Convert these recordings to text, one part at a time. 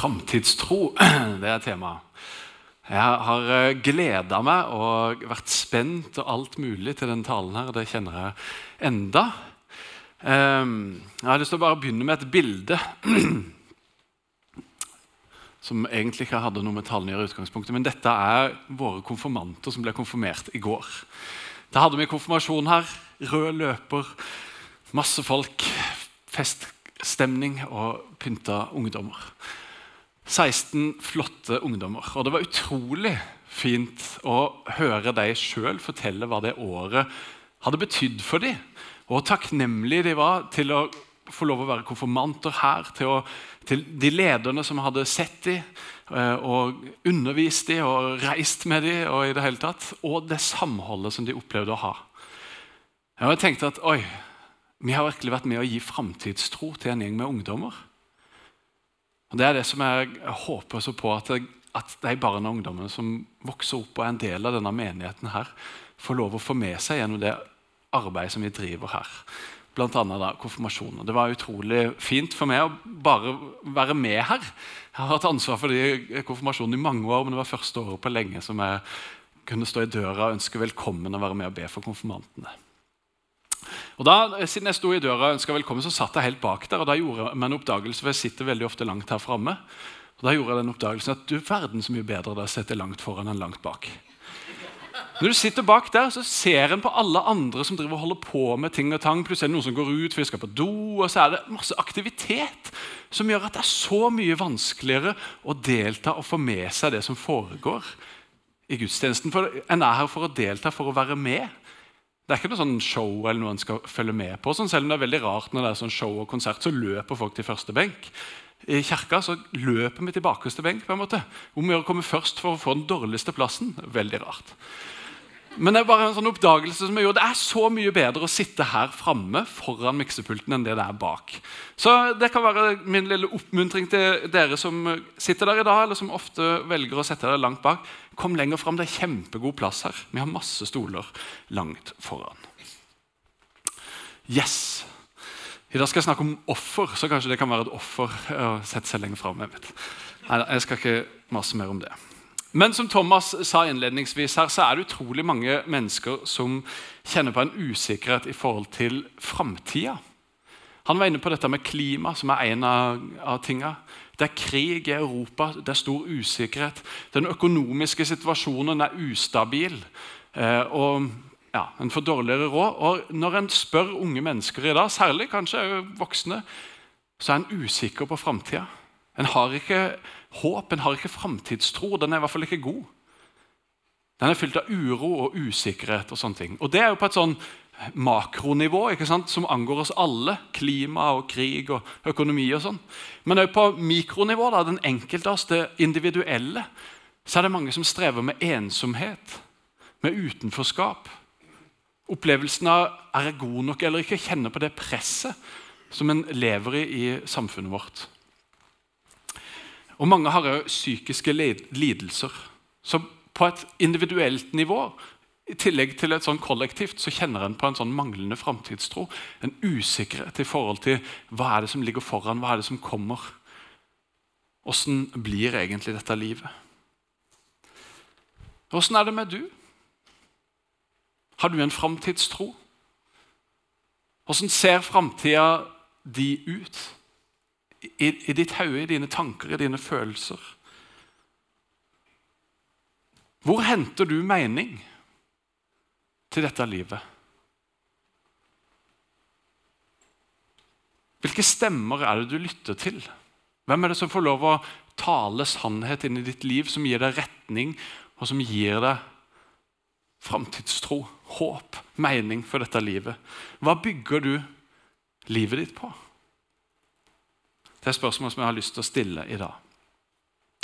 Framtidstro, det er temaet. Jeg har gleda meg og vært spent og alt mulig til denne talen. her, Det kjenner jeg enda. Ehm, jeg har lyst til å bare begynne med et bilde som egentlig ikke hadde noe med talen å gjøre. utgangspunktet, Men dette er våre konfirmanter som ble konfirmert i går. Da hadde vi konfirmasjon her. Rød løper, masse folk, feststemning og pynta ungdommer. 16 flotte ungdommer. Og det var utrolig fint å høre dem sjøl fortelle hva det året hadde betydd for dem. Og takknemlige de var til å få lov å være konfirmanter her. Til, å, til de lederne som hadde sett dem eh, og undervist dem og reist med dem. Og i det hele tatt, og det samholdet som de opplevde å ha. Jeg tenkte at oi, vi har virkelig vært med å gi framtidstro til en gjeng med ungdommer. Og Det er det som jeg håper så på, at, at de barna og ungdommene som vokser opp og er en del av denne menigheten, her, får lov å få med seg gjennom det arbeidet som vi driver her. Blant annet da, konfirmasjoner. Det var utrolig fint for meg å bare være med her. Jeg har hatt ansvar for de konfirmasjonene i mange år, men det var første året på lenge som jeg kunne stå i døra og ønske velkommen og være med og be for konfirmantene. Og da, Siden jeg sto i døra og ønska velkommen, så satt jeg helt bak der. og Da gjorde jeg en oppdagelse, for jeg sitter veldig ofte langt her framme. Og da gjorde jeg den oppdagelsen at du verden så mye bedre da sitter langt foran enn langt bak. Når du sitter bak der, så ser en på alle andre som driver og holder på med ting og tang. Plutselig er det noen som går ut for de skal på do, og så er det masse aktivitet som gjør at det er så mye vanskeligere å delta og få med seg det som foregår i gudstjenesten. For En er her for å delta, for å være med. Det er ikke noe sånn show eller noe en skal følge med på. Sånn, selv om det er veldig rart når det er sånn show og konsert, så løper folk til første benk. I kirka så løper vi til bakerste benk. på en måte. Om vi komme først for å få den dårligste plassen. Veldig rart. Men det er bare en sånn oppdagelse som jeg gjorde. Det er så mye bedre å sitte her framme foran miksepulten enn det det er bak. Så det kan være min lille oppmuntring til dere som sitter der i dag, eller som ofte velger å sette dere langt bak. Kom lenger fram. Det er kjempegod plass her. Vi har masse stoler langt foran. Yes! I dag skal jeg snakke om offer, så kanskje det kan være et offer å sette seg lenger fram. Jeg, jeg skal ikke masse mer om det. Men som Thomas sa innledningsvis her, så er det utrolig mange mennesker som kjenner på en usikkerhet i forhold til framtida. Han var inne på dette med klima, som er en av, av tinga. Det er krig i Europa, det er stor usikkerhet. Den økonomiske situasjonen er ustabil. Eh, og ja, En får dårligere råd. Og Når en spør unge mennesker i dag, særlig kanskje voksne, så er en usikker på framtida. En har ikke håp, en har ikke framtidstro. Den er i hvert fall ikke god. Den er fylt av uro og usikkerhet. Og sånne ting. Og det er jo på et sånn makronivå ikke sant, som angår oss alle. Klima og krig og økonomi og sånn. Men òg på mikronivå, da, den enkelte av oss, det individuelle, så er det mange som strever med ensomhet, med utenforskap. Opplevelsen av er jeg god nok eller ikke, kjenner på det presset som en lever i i samfunnet vårt. Og mange har òg psykiske lidelser. Så på et individuelt nivå, i tillegg til et sånn kollektivt, så kjenner en på en sånn manglende framtidstro. En usikkerhet i forhold til hva er det som ligger foran, hva er det som kommer. Åssen blir egentlig dette livet? Åssen er det med du? Har du en framtidstro? Åssen ser framtida di ut? I, i ditt hode, i dine tanker, i dine følelser? Hvor henter du mening til dette livet? Hvilke stemmer er det du lytter til? Hvem er det som får lov å tale sannhet inn i ditt liv, som gir deg retning, og som gir deg framtidstro, håp, mening for dette livet? Hva bygger du livet ditt på? Det er spørsmål som jeg har lyst til å stille i dag.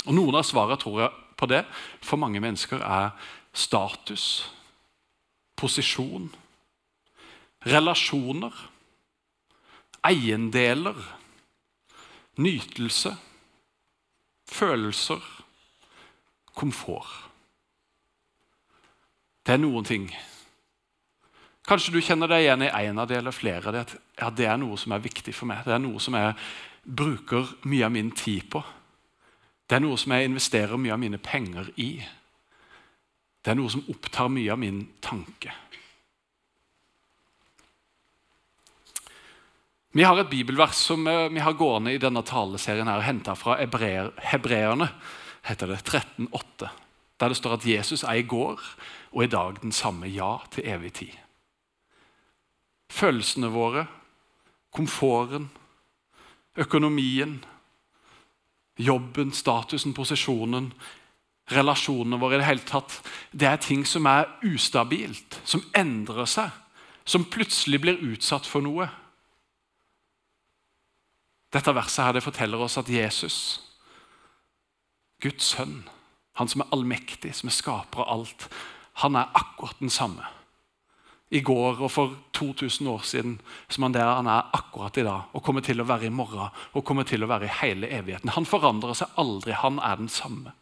Og Noen av svarene tror jeg på det for mange mennesker er status, posisjon, relasjoner, eiendeler, nytelse, følelser, komfort. Det er noen ting. Kanskje du kjenner deg igjen i en av det eller flere det. At ja, det er noe som er viktig for meg. Det er noe som er bruker mye av min tid på. Det er noe som jeg investerer mye av mine penger i. Det er noe som opptar mye av min tanke. Vi har et bibelvers som eh, vi har gående i denne taleserien her, henta fra hebreer, Hebreerne, heter det, 13,8, der det står at Jesus er i går og i dag den samme ja til evig tid. Følelsene våre, komforten, økonomien, jobben, statusen, posisjonen, relasjonene våre i det hele tatt, det er ting som er ustabilt, som endrer seg, som plutselig blir utsatt for noe. Dette verset her, det forteller oss at Jesus, Guds sønn, han som er allmektig, som er skaper av alt, han er akkurat den samme. I går og for 2000 år siden som han der han er akkurat i dag, og kommer til å være i morgen og kommer til å være i hele evigheten. Han forandrer seg aldri. Han er den samme.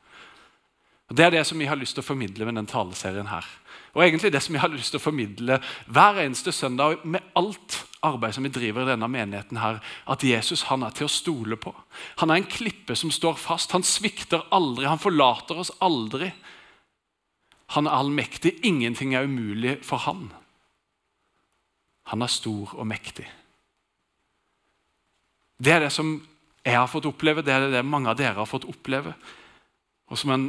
Og Det er det som vi har lyst til å formidle med den taleserien her. Og egentlig det som vi har lyst til å formidle hver eneste søndag med alt arbeid som vi driver i denne menigheten her, at Jesus han er til å stole på. Han er en klippe som står fast. Han svikter aldri. Han forlater oss aldri. Han er allmektig. Ingenting er umulig for han. Han er stor og mektig. Det er det som jeg har fått oppleve, det er det mange av dere har fått oppleve, og som en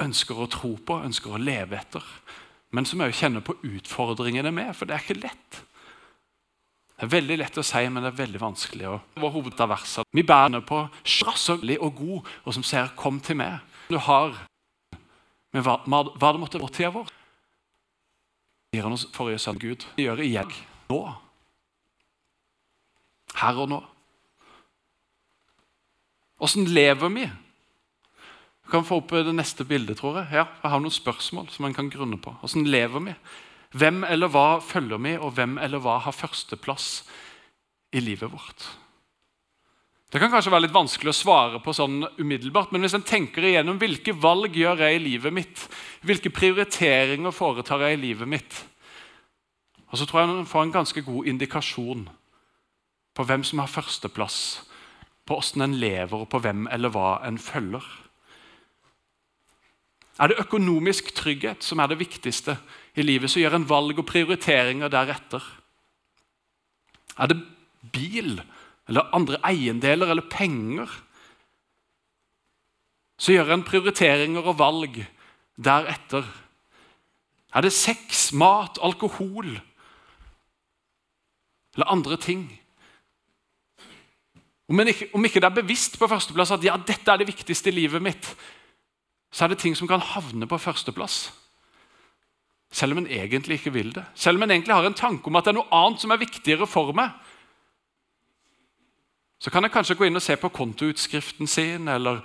ønsker å tro på, ønsker å leve etter. Men som òg kjenner på utfordringene med, for det er ikke lett. Det er veldig lett å si, men det er veldig vanskelig. Vår hoved av. Vi bærer på strasselig og god, og som sier 'kom til meg'. Du har med hva, hva det måtte være tida vår. Gir han oss forrige sønn Gud. Gjør igjen nå. Her og nå. Åssen lever vi? Du kan få opp det neste bildet, tror jeg. Ja, jeg har noen spørsmål som man kan grunne på. Hvordan lever vi? Hvem eller hva følger vi, og hvem eller hva har førsteplass i livet vårt? Det kan kanskje være litt vanskelig å svare på sånn umiddelbart, men hvis en tenker igjennom hvilke valg gjør jeg i livet mitt, hvilke prioriteringer foretar jeg i livet mitt, og så tror jeg man får en ganske god indikasjon på hvem som har førsteplass, på hvordan en lever, og på hvem eller hva en følger. Er det økonomisk trygghet som er det viktigste i livet, så gjør en valg og prioriteringer deretter. Er det bil eller andre eiendeler eller penger, så gjør en prioriteringer og valg deretter. Er det sex, mat, alkohol eller andre ting? Om ikke, om ikke det er bevisst på førsteplass at ja, dette er det viktigste i livet mitt, så er det ting som kan havne på førsteplass. Selv om en egentlig ikke vil det. Selv om en egentlig har en tanke om at det er noe annet som er viktigere for meg. Så kan en kanskje gå inn og se på kontoutskriften sin eller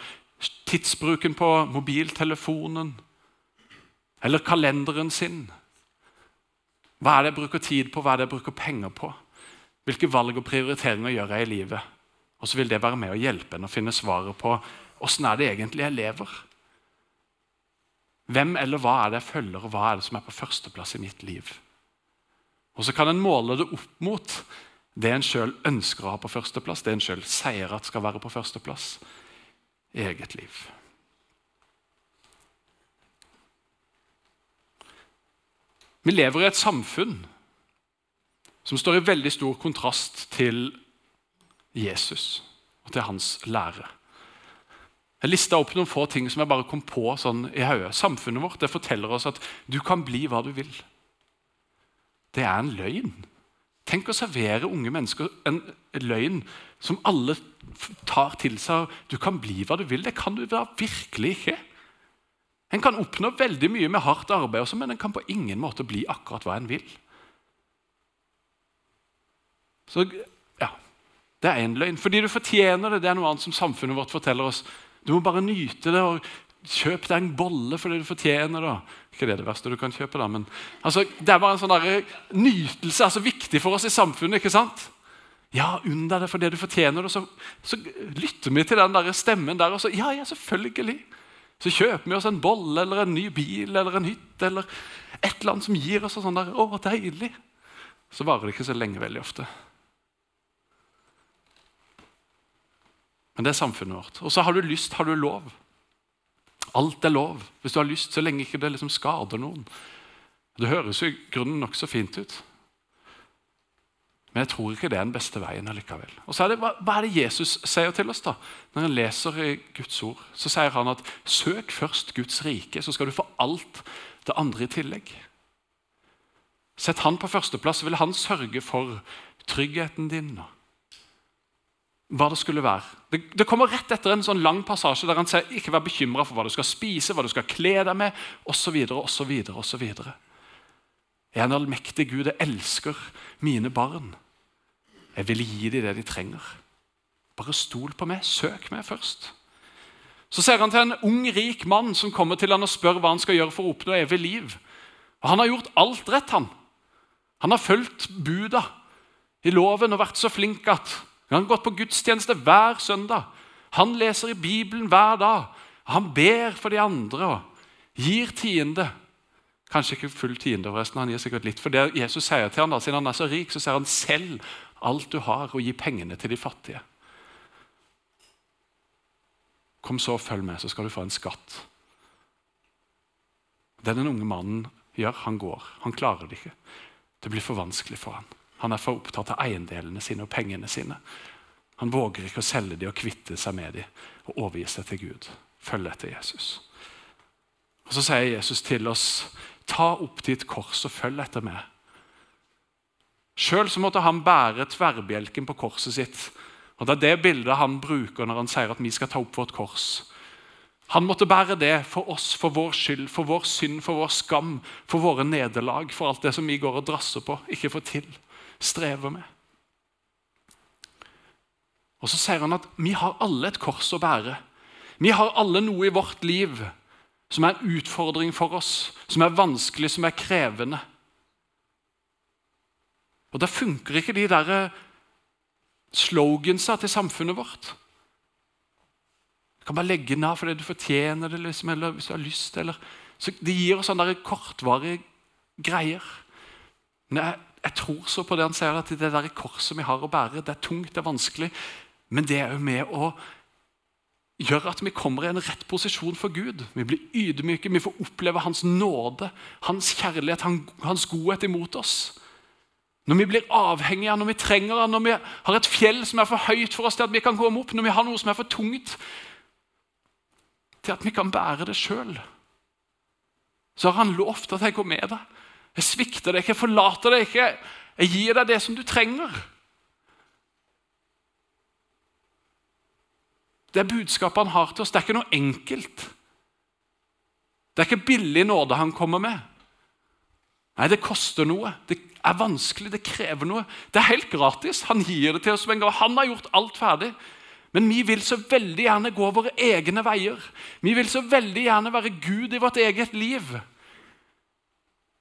tidsbruken på mobiltelefonen eller kalenderen sin. Hva er det jeg bruker tid på, hva er det jeg bruker penger på? Hvilke valg og prioriteringer gjør jeg i livet? Og så vil det være med å hjelpe en å finne svaret på åssen er det egentlig jeg lever. Hvem eller hva er det jeg følger, og hva er det som er på førsteplass i mitt liv? Og Så kan en måle det opp mot det en sjøl ønsker å ha på førsteplass, det en sjøl sier at skal være på førsteplass i eget liv. Vi lever i et samfunn som står i veldig stor kontrast til Jesus og til hans lære. Jeg lista opp noen få ting som jeg bare kom på sånn i hodet. Samfunnet vårt det forteller oss at du kan bli hva du vil. Det er en løgn. Tenk å servere unge mennesker en løgn som alle tar til seg. Du kan bli hva du vil. Det kan du da virkelig ikke. En kan oppnå veldig mye med hardt arbeid, også, men en kan på ingen måte bli akkurat hva en vil. Så ja, Det er én løgn. Fordi du fortjener det. Det er noe annet som samfunnet vårt forteller oss. Du må bare nyte det. og Kjøp deg en bolle fordi du fortjener det. Ikke det er det verste du kan kjøpe, da, men altså, det er bare en sånn der, nytelse altså viktig for oss i samfunnet. ikke sant? Ja, unn deg det fordi du fortjener det. Så, så lytter vi til den der stemmen der, og så ja, ja, selvfølgelig. Så kjøper vi oss en bolle eller en ny bil eller en hytte eller et eller annet som gir oss sånn der Å, deilig. Så varer det ikke så lenge veldig ofte. Men det er samfunnet vårt. Og så har du lyst, har du lov. Alt er lov hvis du har lyst, så lenge ikke det liksom skader noen. Det høres jo i grunnen nokså fint ut. Men jeg tror ikke det er den beste veien allikevel. Og så er det, hva, hva, er det Jesus sier til oss da? Når han leser i Guds ord, så sier han at søk først Guds rike, så skal du få alt det andre i tillegg. Sett han på førsteplass, vil han sørge for tryggheten din. Hva det skulle være. Det, det kommer rett etter en sånn lang passasje der han sier ikke vær bekymra for hva du skal spise, hva du skal kle deg med, osv. osv. osv. Jeg er en allmektig Gud. Jeg elsker mine barn. Jeg vil gi dem det de trenger. Bare stol på meg. Søk meg først. Så ser han til en ung, rik mann som kommer til han og spør hva han skal gjøre for å oppnå evig liv. Og Han har gjort alt rett. Han Han har fulgt buda i loven og vært så flink at han har gått på gudstjeneste hver søndag. Han leser i Bibelen hver dag. Han ber for de andre og gir tiende. Kanskje ikke full tiende, forresten, han gir sikkert litt. For det Jesus sier til ham, da, Siden han er så rik, så sier han selv alt du har, og gi pengene til de fattige. Kom så og følg med, så skal du få en skatt. Det den unge mannen gjør, han går. Han klarer det ikke. Det blir for vanskelig for han. Han er for opptatt av eiendelene sine og pengene sine. Han våger ikke å selge dem og kvitte seg med dem og overgi seg til Gud. Følg etter Jesus. Og Så sier Jesus til oss, ta opp ditt kors og følg etter meg. Sjøl måtte han bære tverrbjelken på korset sitt og Det er det bildet han bruker når han sier at vi skal ta opp vårt kors. Han måtte bære det for oss, for vår skyld, for vår synd, for vår skam, for våre nederlag, for alt det som vi går og drasser på, ikke får til, strever med. Og Så sier han at vi har alle et kors å bære. Vi har alle noe i vårt liv som er en utfordring for oss, som er vanskelig, som er krevende. Og Da funker ikke de der slogansa til samfunnet vårt. Du kan bare legge den av fordi du fortjener det, liksom, eller hvis du har lyst. Eller. Så Det gir oss sånne kortvarige greier. Men jeg, jeg, tror så på det han sier, at det der korset vi har å bære, det er tungt, det er vanskelig. Men det er jo med å gjøre at vi kommer i en rett posisjon for Gud. Vi blir ydmyke, vi får oppleve Hans nåde, Hans kjærlighet, Hans godhet imot oss. Når vi blir avhengige av, når vi trenger han, når vi har et fjell som er for høyt for oss til at vi kan komme opp, når vi har noe som er for tungt til at vi kan bære det sjøl, så har han lovt at jeg går med deg. Jeg svikter deg ikke, jeg forlater deg ikke. Jeg gir deg det som du trenger. Det er budskapet han har til oss. Det er ikke noe enkelt. Det er ikke billig nåde han kommer med. Nei, det koster noe. Det er vanskelig, det krever noe. Det er helt gratis. Han gir det til oss med en gang. Han har gjort alt ferdig. Men vi vil så veldig gjerne gå våre egne veier. Vi vil så veldig gjerne være Gud i vårt eget liv.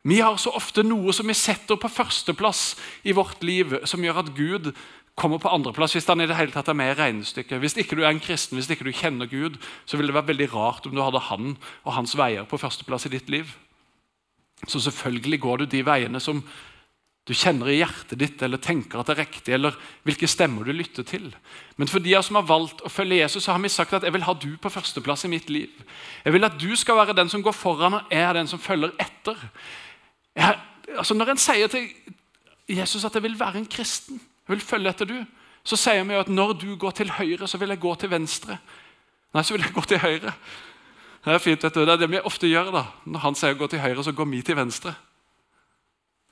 Vi har så ofte noe som vi setter på førsteplass i vårt liv, som gjør at Gud kommer på andreplass hvis han i det hele tatt er med i regnestykket. Hvis ikke du er en kristen, hvis ikke du kjenner Gud, så vil det være veldig rart om du hadde han og hans veier på førsteplass i ditt liv. Så selvfølgelig går du de veiene som du kjenner i hjertet ditt eller tenker at det er riktig, eller hvilke stemmer du lytter til. Men for de som har valgt å følge Jesus, så har vi sagt at jeg vil ha du på førsteplass i mitt liv. Jeg vil at du skal være den som går foran, og jeg er den som følger etter. Jeg, altså når en sier til Jesus at jeg vil være en kristen, jeg vil følge etter du, så sier vi jo at når du går til høyre, så vil jeg gå til venstre. Nei, så vil jeg gå til høyre. Det er fint, vet du. Det er det vi ofte gjør. da. Når han sier gå til høyre, så går vi til venstre.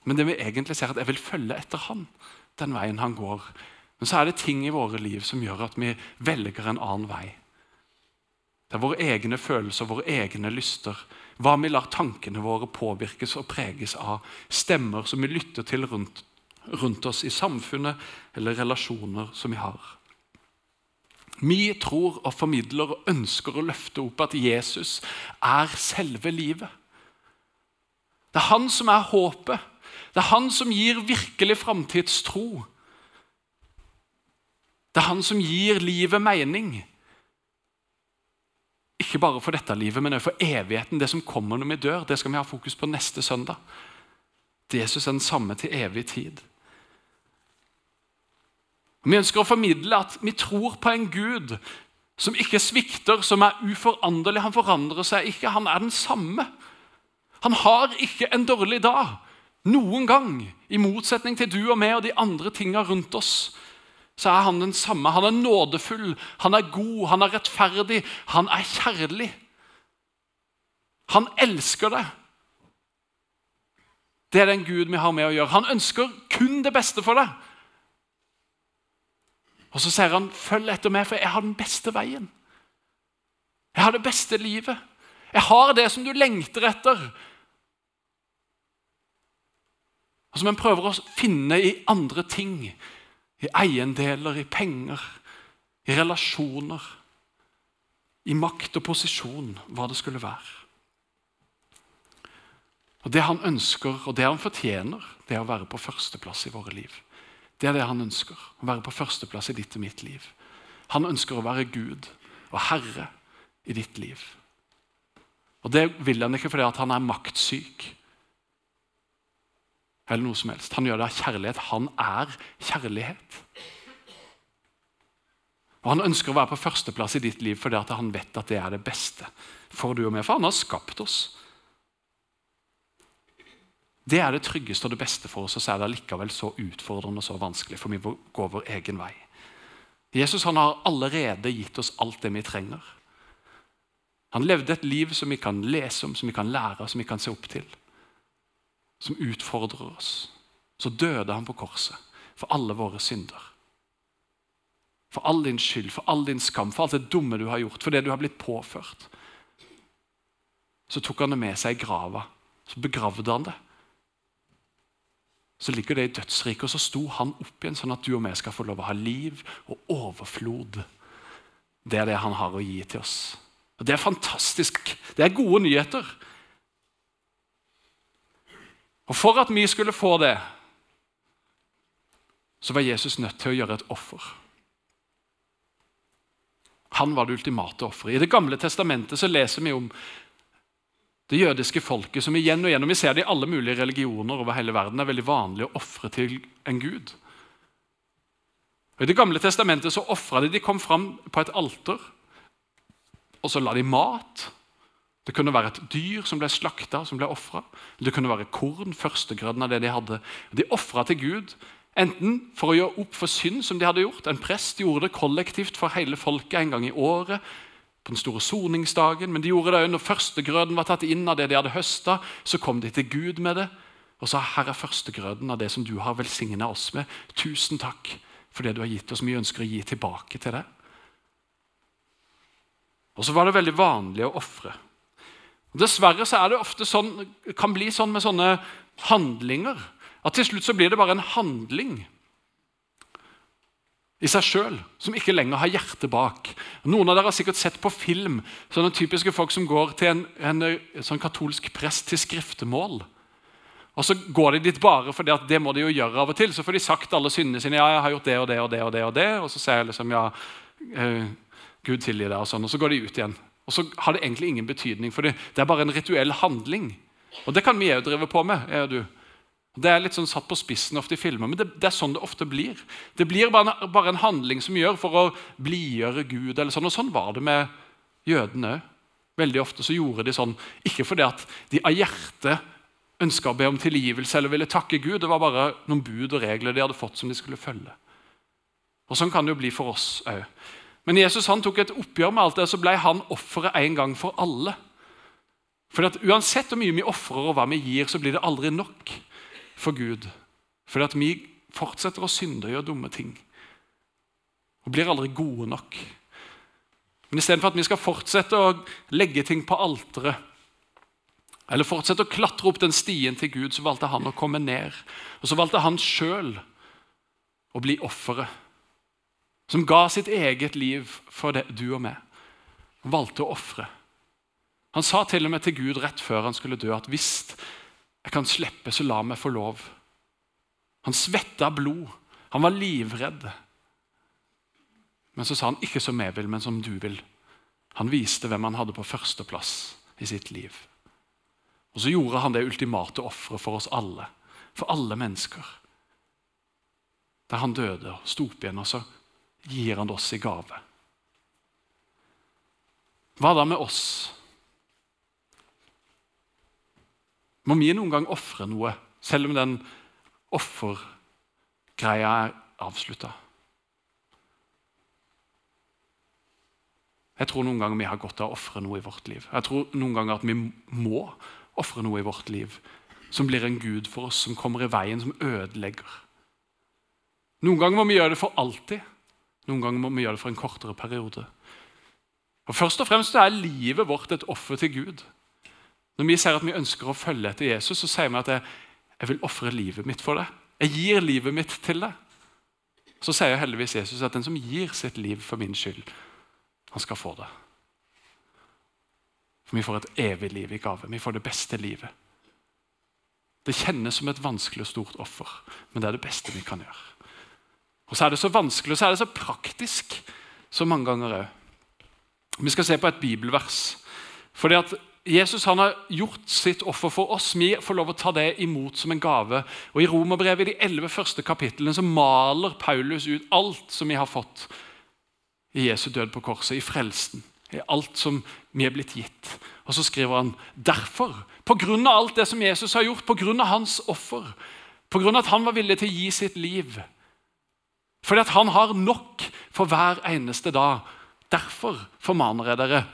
Men det vi egentlig ser, at jeg vil følge etter han, den veien han går. Men så er det ting i våre liv som gjør at vi velger en annen vei. Det er våre egne følelser, våre egne lyster. Hva vi lar tankene våre påvirkes og preges av. Stemmer som vi lytter til rundt, rundt oss i samfunnet eller relasjoner som vi har. Vi tror og formidler og ønsker å løfte opp at Jesus er selve livet. Det er han som er håpet. Det er han som gir virkelig framtidstro. Det er han som gir livet mening. Ikke bare for dette livet, men også for evigheten. Det som kommer når vi dør, det skal vi ha fokus på neste søndag. Jesus er den samme til evig tid. Vi ønsker å formidle at vi tror på en Gud som ikke svikter, som er uforanderlig. Han forandrer seg ikke. Han er den samme. Han har ikke en dårlig dag noen gang. I motsetning til du og meg og de andre tinga rundt oss, så er han den samme. Han er nådefull, han er god, han er rettferdig, han er kjærlig. Han elsker deg. Det er den Gud vi har med å gjøre. Han ønsker kun det beste for deg. Og så sier han, 'Følg etter meg, for jeg har den beste veien.' Jeg har det beste livet. Jeg har det som du lengter etter. Og som en prøver å finne i andre ting. I eiendeler, i penger, i relasjoner, i makt og posisjon, hva det skulle være. Og Det han ønsker, og det han fortjener, det er å være på førsteplass i våre liv. Det er det han ønsker. Å være på førsteplass i ditt og mitt liv. Han ønsker å være Gud og Herre i ditt liv. Og Det vil han ikke fordi han er maktsyk eller noe som helst. Han gjør det av kjærlighet. Han er kjærlighet. Og Han ønsker å være på førsteplass i ditt liv fordi han vet at det er det beste for du og meg. For han har skapt oss. Det er det tryggeste og det beste for oss, og så er det likevel så utfordrende og så vanskelig, for vi går vår egen vei. Jesus han har allerede gitt oss alt det vi trenger. Han levde et liv som vi kan lese om, som vi kan lære som vi kan se opp til som utfordrer oss, så døde han på korset for alle våre synder. For all din skyld, for all din skam, for alt det dumme du har gjort, for det du har blitt påført. Så tok han det med seg i grava. Så begravde han det. Så ligger det i dødsriket, og så sto han opp igjen, sånn at du og vi skal få lov å ha liv og overflod. Det er det han har å gi til oss. Og Det er fantastisk. Det er gode nyheter. Og For at vi skulle få det, så var Jesus nødt til å gjøre et offer. Han var det ultimate offeret. I Det gamle testamentet så leser vi om det jødiske folket som igjen og igjen, og Vi ser det i alle mulige religioner over hele verden. Er veldig vanlig å ofre til en gud. Og I Det gamle testamentet så ofra de. De kom fram på et alter, og så la de mat det kunne være et dyr som ble slakta, som ble ofra. Det kunne være korn, førstegrøden av det de hadde. De ofra til Gud, enten for å gjøre opp for synd, som de hadde gjort. En prest gjorde det kollektivt for hele folket en gang i året. på den store soningsdagen, Men de gjorde det når førstegrøden var tatt inn av det de hadde høsta. Så kom de til Gud med det og sa her er førstegrøden av det som du har velsigna oss med. Tusen takk for det du har gitt oss. Vi ønsker å gi tilbake til deg. Og så var det veldig vanlig å ofre. Dessverre så er det ofte sånn, kan bli sånn med sånne handlinger at til slutt så blir det bare en handling i seg sjøl, som ikke lenger har hjertet bak. Noen av dere har sikkert sett på film sånne typiske folk som går til en, en, en sånn katolsk prest til skriftemål. Og Så går de dit bare fordi at det må de jo gjøre av og til. Så får de sagt alle syndene sine. ja, jeg har gjort det og det og det Og det og det, og så sier jeg liksom ja, eh, Gud tilgi deg, og sånn, og så går de ut igjen. Og så har det egentlig ingen betydning, for det, det er bare en rituell handling. Og det kan vi òg drive på med. jeg og du. Det er litt sånn satt på spissen ofte i filmer, men det, det er sånn det ofte blir. Det blir bare en, bare en handling som gjør for å blidgjøre Gud. eller sånn, og Sånn var det med jødene òg. Veldig ofte så gjorde de sånn, ikke fordi at de av hjertet ønska å be om tilgivelse eller ville takke Gud. Det var bare noen bud og regler de hadde fått som de skulle følge. Og Sånn kan det jo bli for oss òg. Men Jesus han tok et oppgjør med alt det, så ble han offeret en gang for alle. For Uansett hvor mye vi ofrer og hva vi gir, så blir det aldri nok for Gud. Fordi at vi fortsetter å synde og gjøre dumme ting. Og blir aldri gode nok. Men istedenfor at vi skal fortsette å legge ting på alteret, eller fortsette å klatre opp den stien til Gud, så valgte han å komme ned. Og så valgte han sjøl å bli offeret som ga sitt eget liv for det, du og meg. Han valgte å ofre. Han sa til og med til Gud rett før han skulle dø, at hvis jeg kan slippe, så la meg få lov. Han svetta blod. Han var livredd. Men så sa han ikke som jeg vil, men som du vil. Han viste hvem han hadde på førsteplass i sitt liv. Og så gjorde han det ultimate offeret for oss alle, for alle mennesker. Der han døde og sto opp igjen, og så gir han oss i gave. Hva da med oss? Må vi noen gang ofre noe, selv om den offergreia er avslutta? Jeg tror noen ganger vi har godt av å ofre noe i vårt liv. Jeg tror noen ganger at vi må ofre noe i vårt liv som blir en gud for oss, som kommer i veien, som ødelegger. Noen ganger må vi gjøre det for alltid. Noen ganger må vi gjøre det for en kortere periode. Og Først og fremst er livet vårt et offer til Gud. Når vi sier at vi ønsker å følge etter Jesus, så sier vi at jeg, jeg vil ofre livet mitt for det. Jeg gir livet mitt til det. Så sier heldigvis Jesus at den som gir sitt liv for min skyld, han skal få det. For vi får et evig liv i gave. Vi får det beste livet. Det kjennes som et vanskelig og stort offer, men det er det beste vi kan gjøre. Og så er det så vanskelig, og så er det så praktisk så mange ganger òg. Vi skal se på et bibelvers. Fordi at Jesus han har gjort sitt offer for oss. Vi får lov å ta det imot som en gave. Og I Romerbrevet i de elleve første kapitlene så maler Paulus ut alt som vi har fått i Jesu død på korset, i frelsen. I alt som vi er blitt gitt. Og så skriver han derfor, på grunn av alt det som Jesus har gjort, på grunn av hans offer, på grunn av at han var villig til å gi sitt liv, fordi at han har nok for hver eneste dag. Derfor formaner jeg dere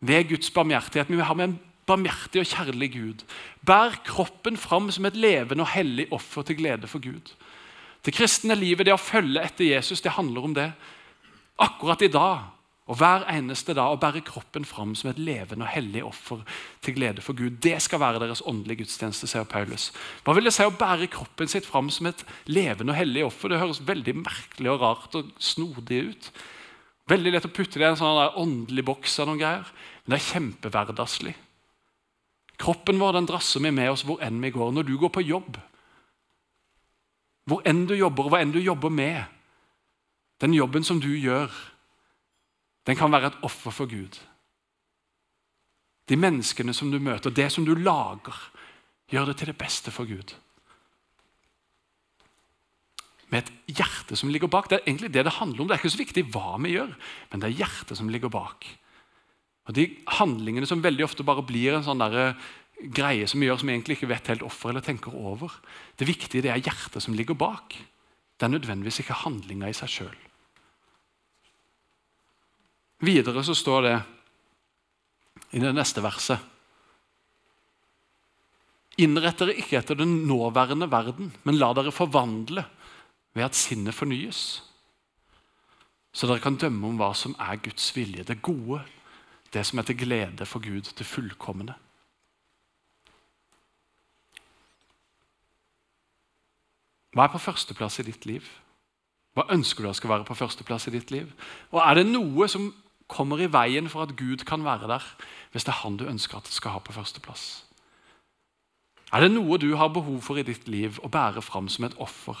ved Guds barmhjertighet. Vi vil ha med en barmhjertig og kjærlig Gud. Bær kroppen fram som et levende og hellig offer til glede for Gud. Det kristne livet, det å følge etter Jesus, det handler om det. Akkurat i dag og hver eneste dag å bære kroppen fram som et levende og hellig offer til glede for Gud. Det skal være deres åndelige gudstjeneste, sier Paulus. Hva vil det si å bære kroppen sitt fram som et levende og hellig offer? Det høres veldig merkelig og rart og snodig ut. Veldig lett å putte det i en sånn åndelig boks av noen greier. Men det er kjempehverdagslig. Kroppen vår den drasser vi med oss hvor enn vi går. Når du går på jobb, hvor enn du jobber, og hva enn du jobber med, den jobben som du gjør den kan være et offer for Gud. De menneskene som du møter, det som du lager, gjør det til det beste for Gud. Med et hjerte som ligger bak. Det er egentlig det det handler om. Det er ikke så viktig hva vi gjør, men det er hjertet som ligger bak. Og De handlingene som veldig ofte bare blir en sånn der, greie som vi gjør som vi egentlig ikke vet helt offer eller tenker over. Det viktige det er hjertet som ligger bak. Det er nødvendigvis ikke handlinga i seg sjøl. Videre så står det i det neste verset Innrett dere ikke etter den nåværende verden, men la dere forvandle ved at sinnet fornyes. Så dere kan dømme om hva som er Guds vilje, det gode, det som er til glede for Gud, det fullkomne. Hva er på førsteplass i ditt liv? Hva ønsker du skal være på førsteplass i ditt liv? Og Er det noe som kommer i veien for at Gud kan være der, hvis det er han du ønsker at skal ha på førsteplass? Er det noe du har behov for i ditt liv å bære fram som et offer?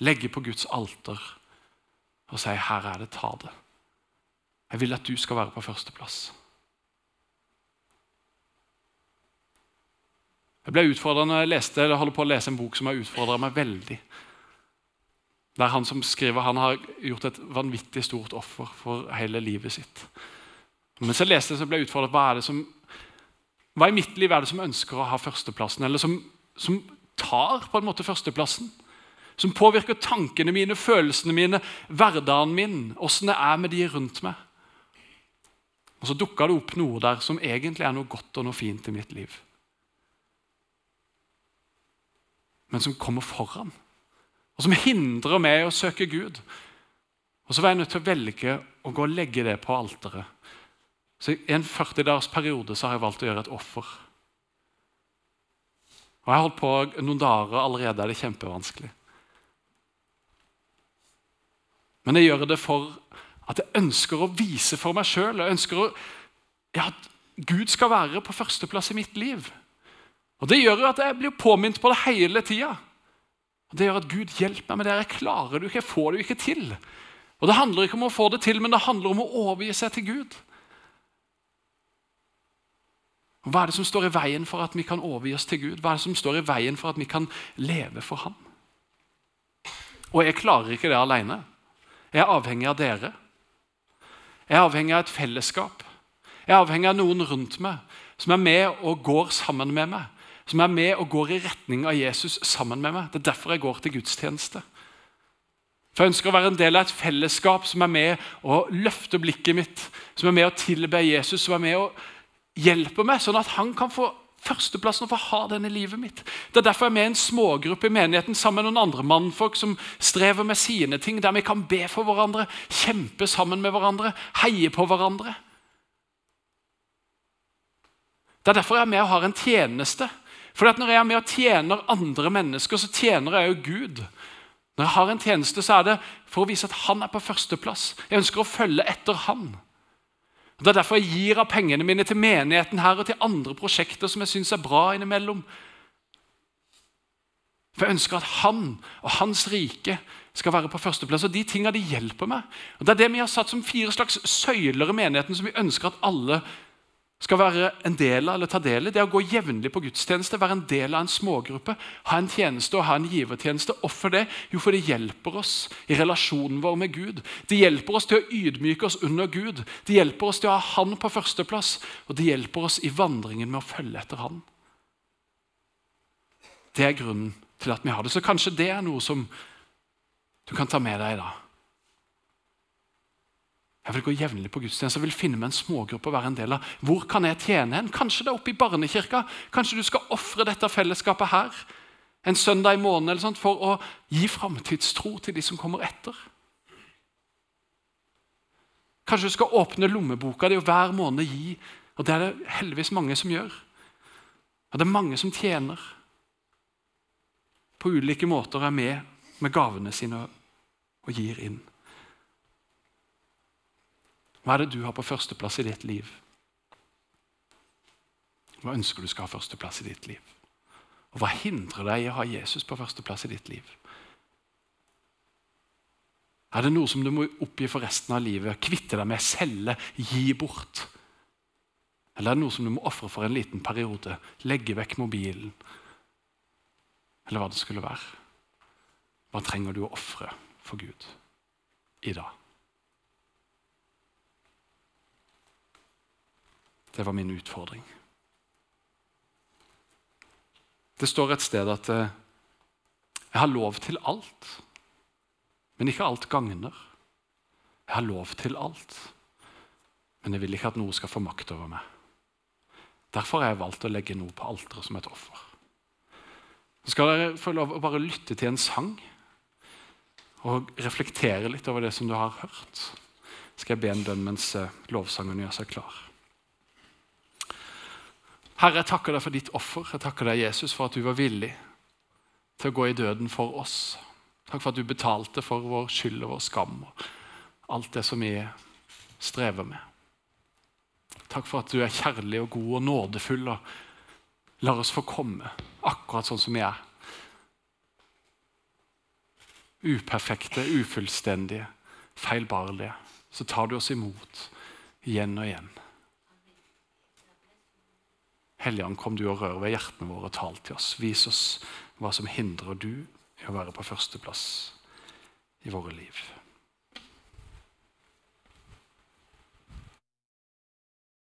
Legge på Guds alter og si 'Her er det, ta det'. Jeg vil at du skal være på førsteplass. Jeg ble utfordret når jeg leste, eller holder på å lese en bok som har utfordra meg veldig. Der han som skriver han har gjort et vanvittig stort offer for hele livet sitt. Mens jeg leste så ble jeg utfordret hva er det som, hva i mitt liv er det som ønsker å ha førsteplassen, eller som, som tar på en måte førsteplassen? Som påvirker tankene mine, følelsene mine, hverdagen min, åssen det er med de rundt meg. Og Så dukka det opp noe der som egentlig er noe godt og noe fint i mitt liv. Men som kommer foran og som hindrer meg i å søke Gud. Og Så var jeg nødt til å velge å gå og legge det på alteret. Så I en 40 dagers periode så har jeg valgt å gjøre et offer. Og Jeg har holdt på noen dager, allerede er det kjempevanskelig. Men jeg gjør det for at jeg ønsker å vise for meg sjøl. Jeg ønsker å, ja, at Gud skal være på førsteplass i mitt liv. Og Det gjør jo at jeg blir påminnet på det hele tida. Det gjør at Gud hjelper meg med det. Jeg klarer det ikke, jeg får det jo ikke til. Og Det handler ikke om å få det til, men det handler om å overgi seg til Gud. Hva er det som står i veien for at vi kan overgi oss til Gud? Hva er det som står i veien for at vi kan leve for Ham? Og jeg klarer ikke det alene. Jeg er avhengig av dere. Jeg er avhengig av et fellesskap. Jeg er avhengig av noen rundt meg som er med og går sammen med meg. Som er med og går i retning av Jesus sammen med meg. Det er derfor jeg går til gudstjeneste. For Jeg ønsker å være en del av et fellesskap som er med og løfter blikket mitt, som er med og tilber Jesus, som er med og hjelper meg, sånn at han kan få førsteplassen og få ha den i livet mitt. Det er derfor jeg er med i en smågruppe i menigheten sammen med noen andre mannfolk som strever med sine ting, der vi kan be for hverandre, kjempe sammen med hverandre, heie på hverandre. Det er derfor jeg er med og har en tjeneste. For Når jeg er med og tjener andre mennesker, så tjener jeg jo Gud. Når jeg har en tjeneste, så er det for å vise at han er på førsteplass. Jeg ønsker å følge etter han. Det er derfor jeg gir av pengene mine til menigheten her og til andre prosjekter som jeg syns er bra innimellom. For jeg ønsker at han og hans rike skal være på førsteplass. Og de tingene de hjelper meg. Og Det er det vi har satt som fire slags søyler i menigheten som vi ønsker at alle skal være en del av eller ta del i, det er å gå jevnlig på gudstjeneste, være en del av en smågruppe, ha en tjeneste og ha en givertjeneste. Hvorfor det? Jo, for det hjelper oss i relasjonen vår med Gud. Det hjelper oss til å ydmyke oss under Gud. Det hjelper oss til å ha Han på førsteplass, og det hjelper oss i vandringen med å følge etter Han. Det er grunnen til at vi har det. Så kanskje det er noe som du kan ta med deg i dag. Jeg vil gå jevnlig på gudstjeneste jeg vil finne meg en smågruppe å være en del av. Hvor kan jeg tjene hen? Kanskje det er oppe i barnekirka? Kanskje du skal ofre dette fellesskapet her en søndag i måneden eller sånt, for å gi framtidstro til de som kommer etter? Kanskje du skal åpne lommeboka di og hver måned gi. Og Det er det heldigvis mange som gjør. Og det er mange som tjener på ulike måter, er med med gavene sine og gir inn. Hva er det du har på førsteplass i ditt liv? Hva ønsker du skal ha førsteplass i ditt liv? Og hva hindrer deg i å ha Jesus på førsteplass i ditt liv? Er det noe som du må oppgi for resten av livet? Kvitte deg med, selge, gi bort? Eller er det noe som du må ofre for en liten periode? Legge vekk mobilen? Eller hva det skulle være? Hva trenger du å ofre for Gud i dag? Det var min utfordring. Det står et sted at eh, jeg har lov til alt, men ikke alt gagner. Jeg har lov til alt, men jeg vil ikke at noe skal få makt over meg. Derfor har jeg valgt å legge noe på alteret som et offer. Så skal dere få lov å bare lytte til en sang og reflektere litt over det som du har hørt. Skal jeg be en bønn mens eh, lovsangen gjør seg klar. Herre, jeg takker deg for ditt offer. Jeg takker deg, Jesus, for at du var villig til å gå i døden for oss. Takk for at du betalte for vår skyld og vår skam og alt det som vi strever med. Takk for at du er kjærlig og god og nådefull og lar oss få komme akkurat sånn som vi er. Uperfekte, ufullstendige, feilbarlige. Så tar du oss imot igjen og igjen. Helligånd, kom du og rør ved hjertene våre og tal til oss. Vis oss hva som hindrer du i å være på førsteplass i våre liv.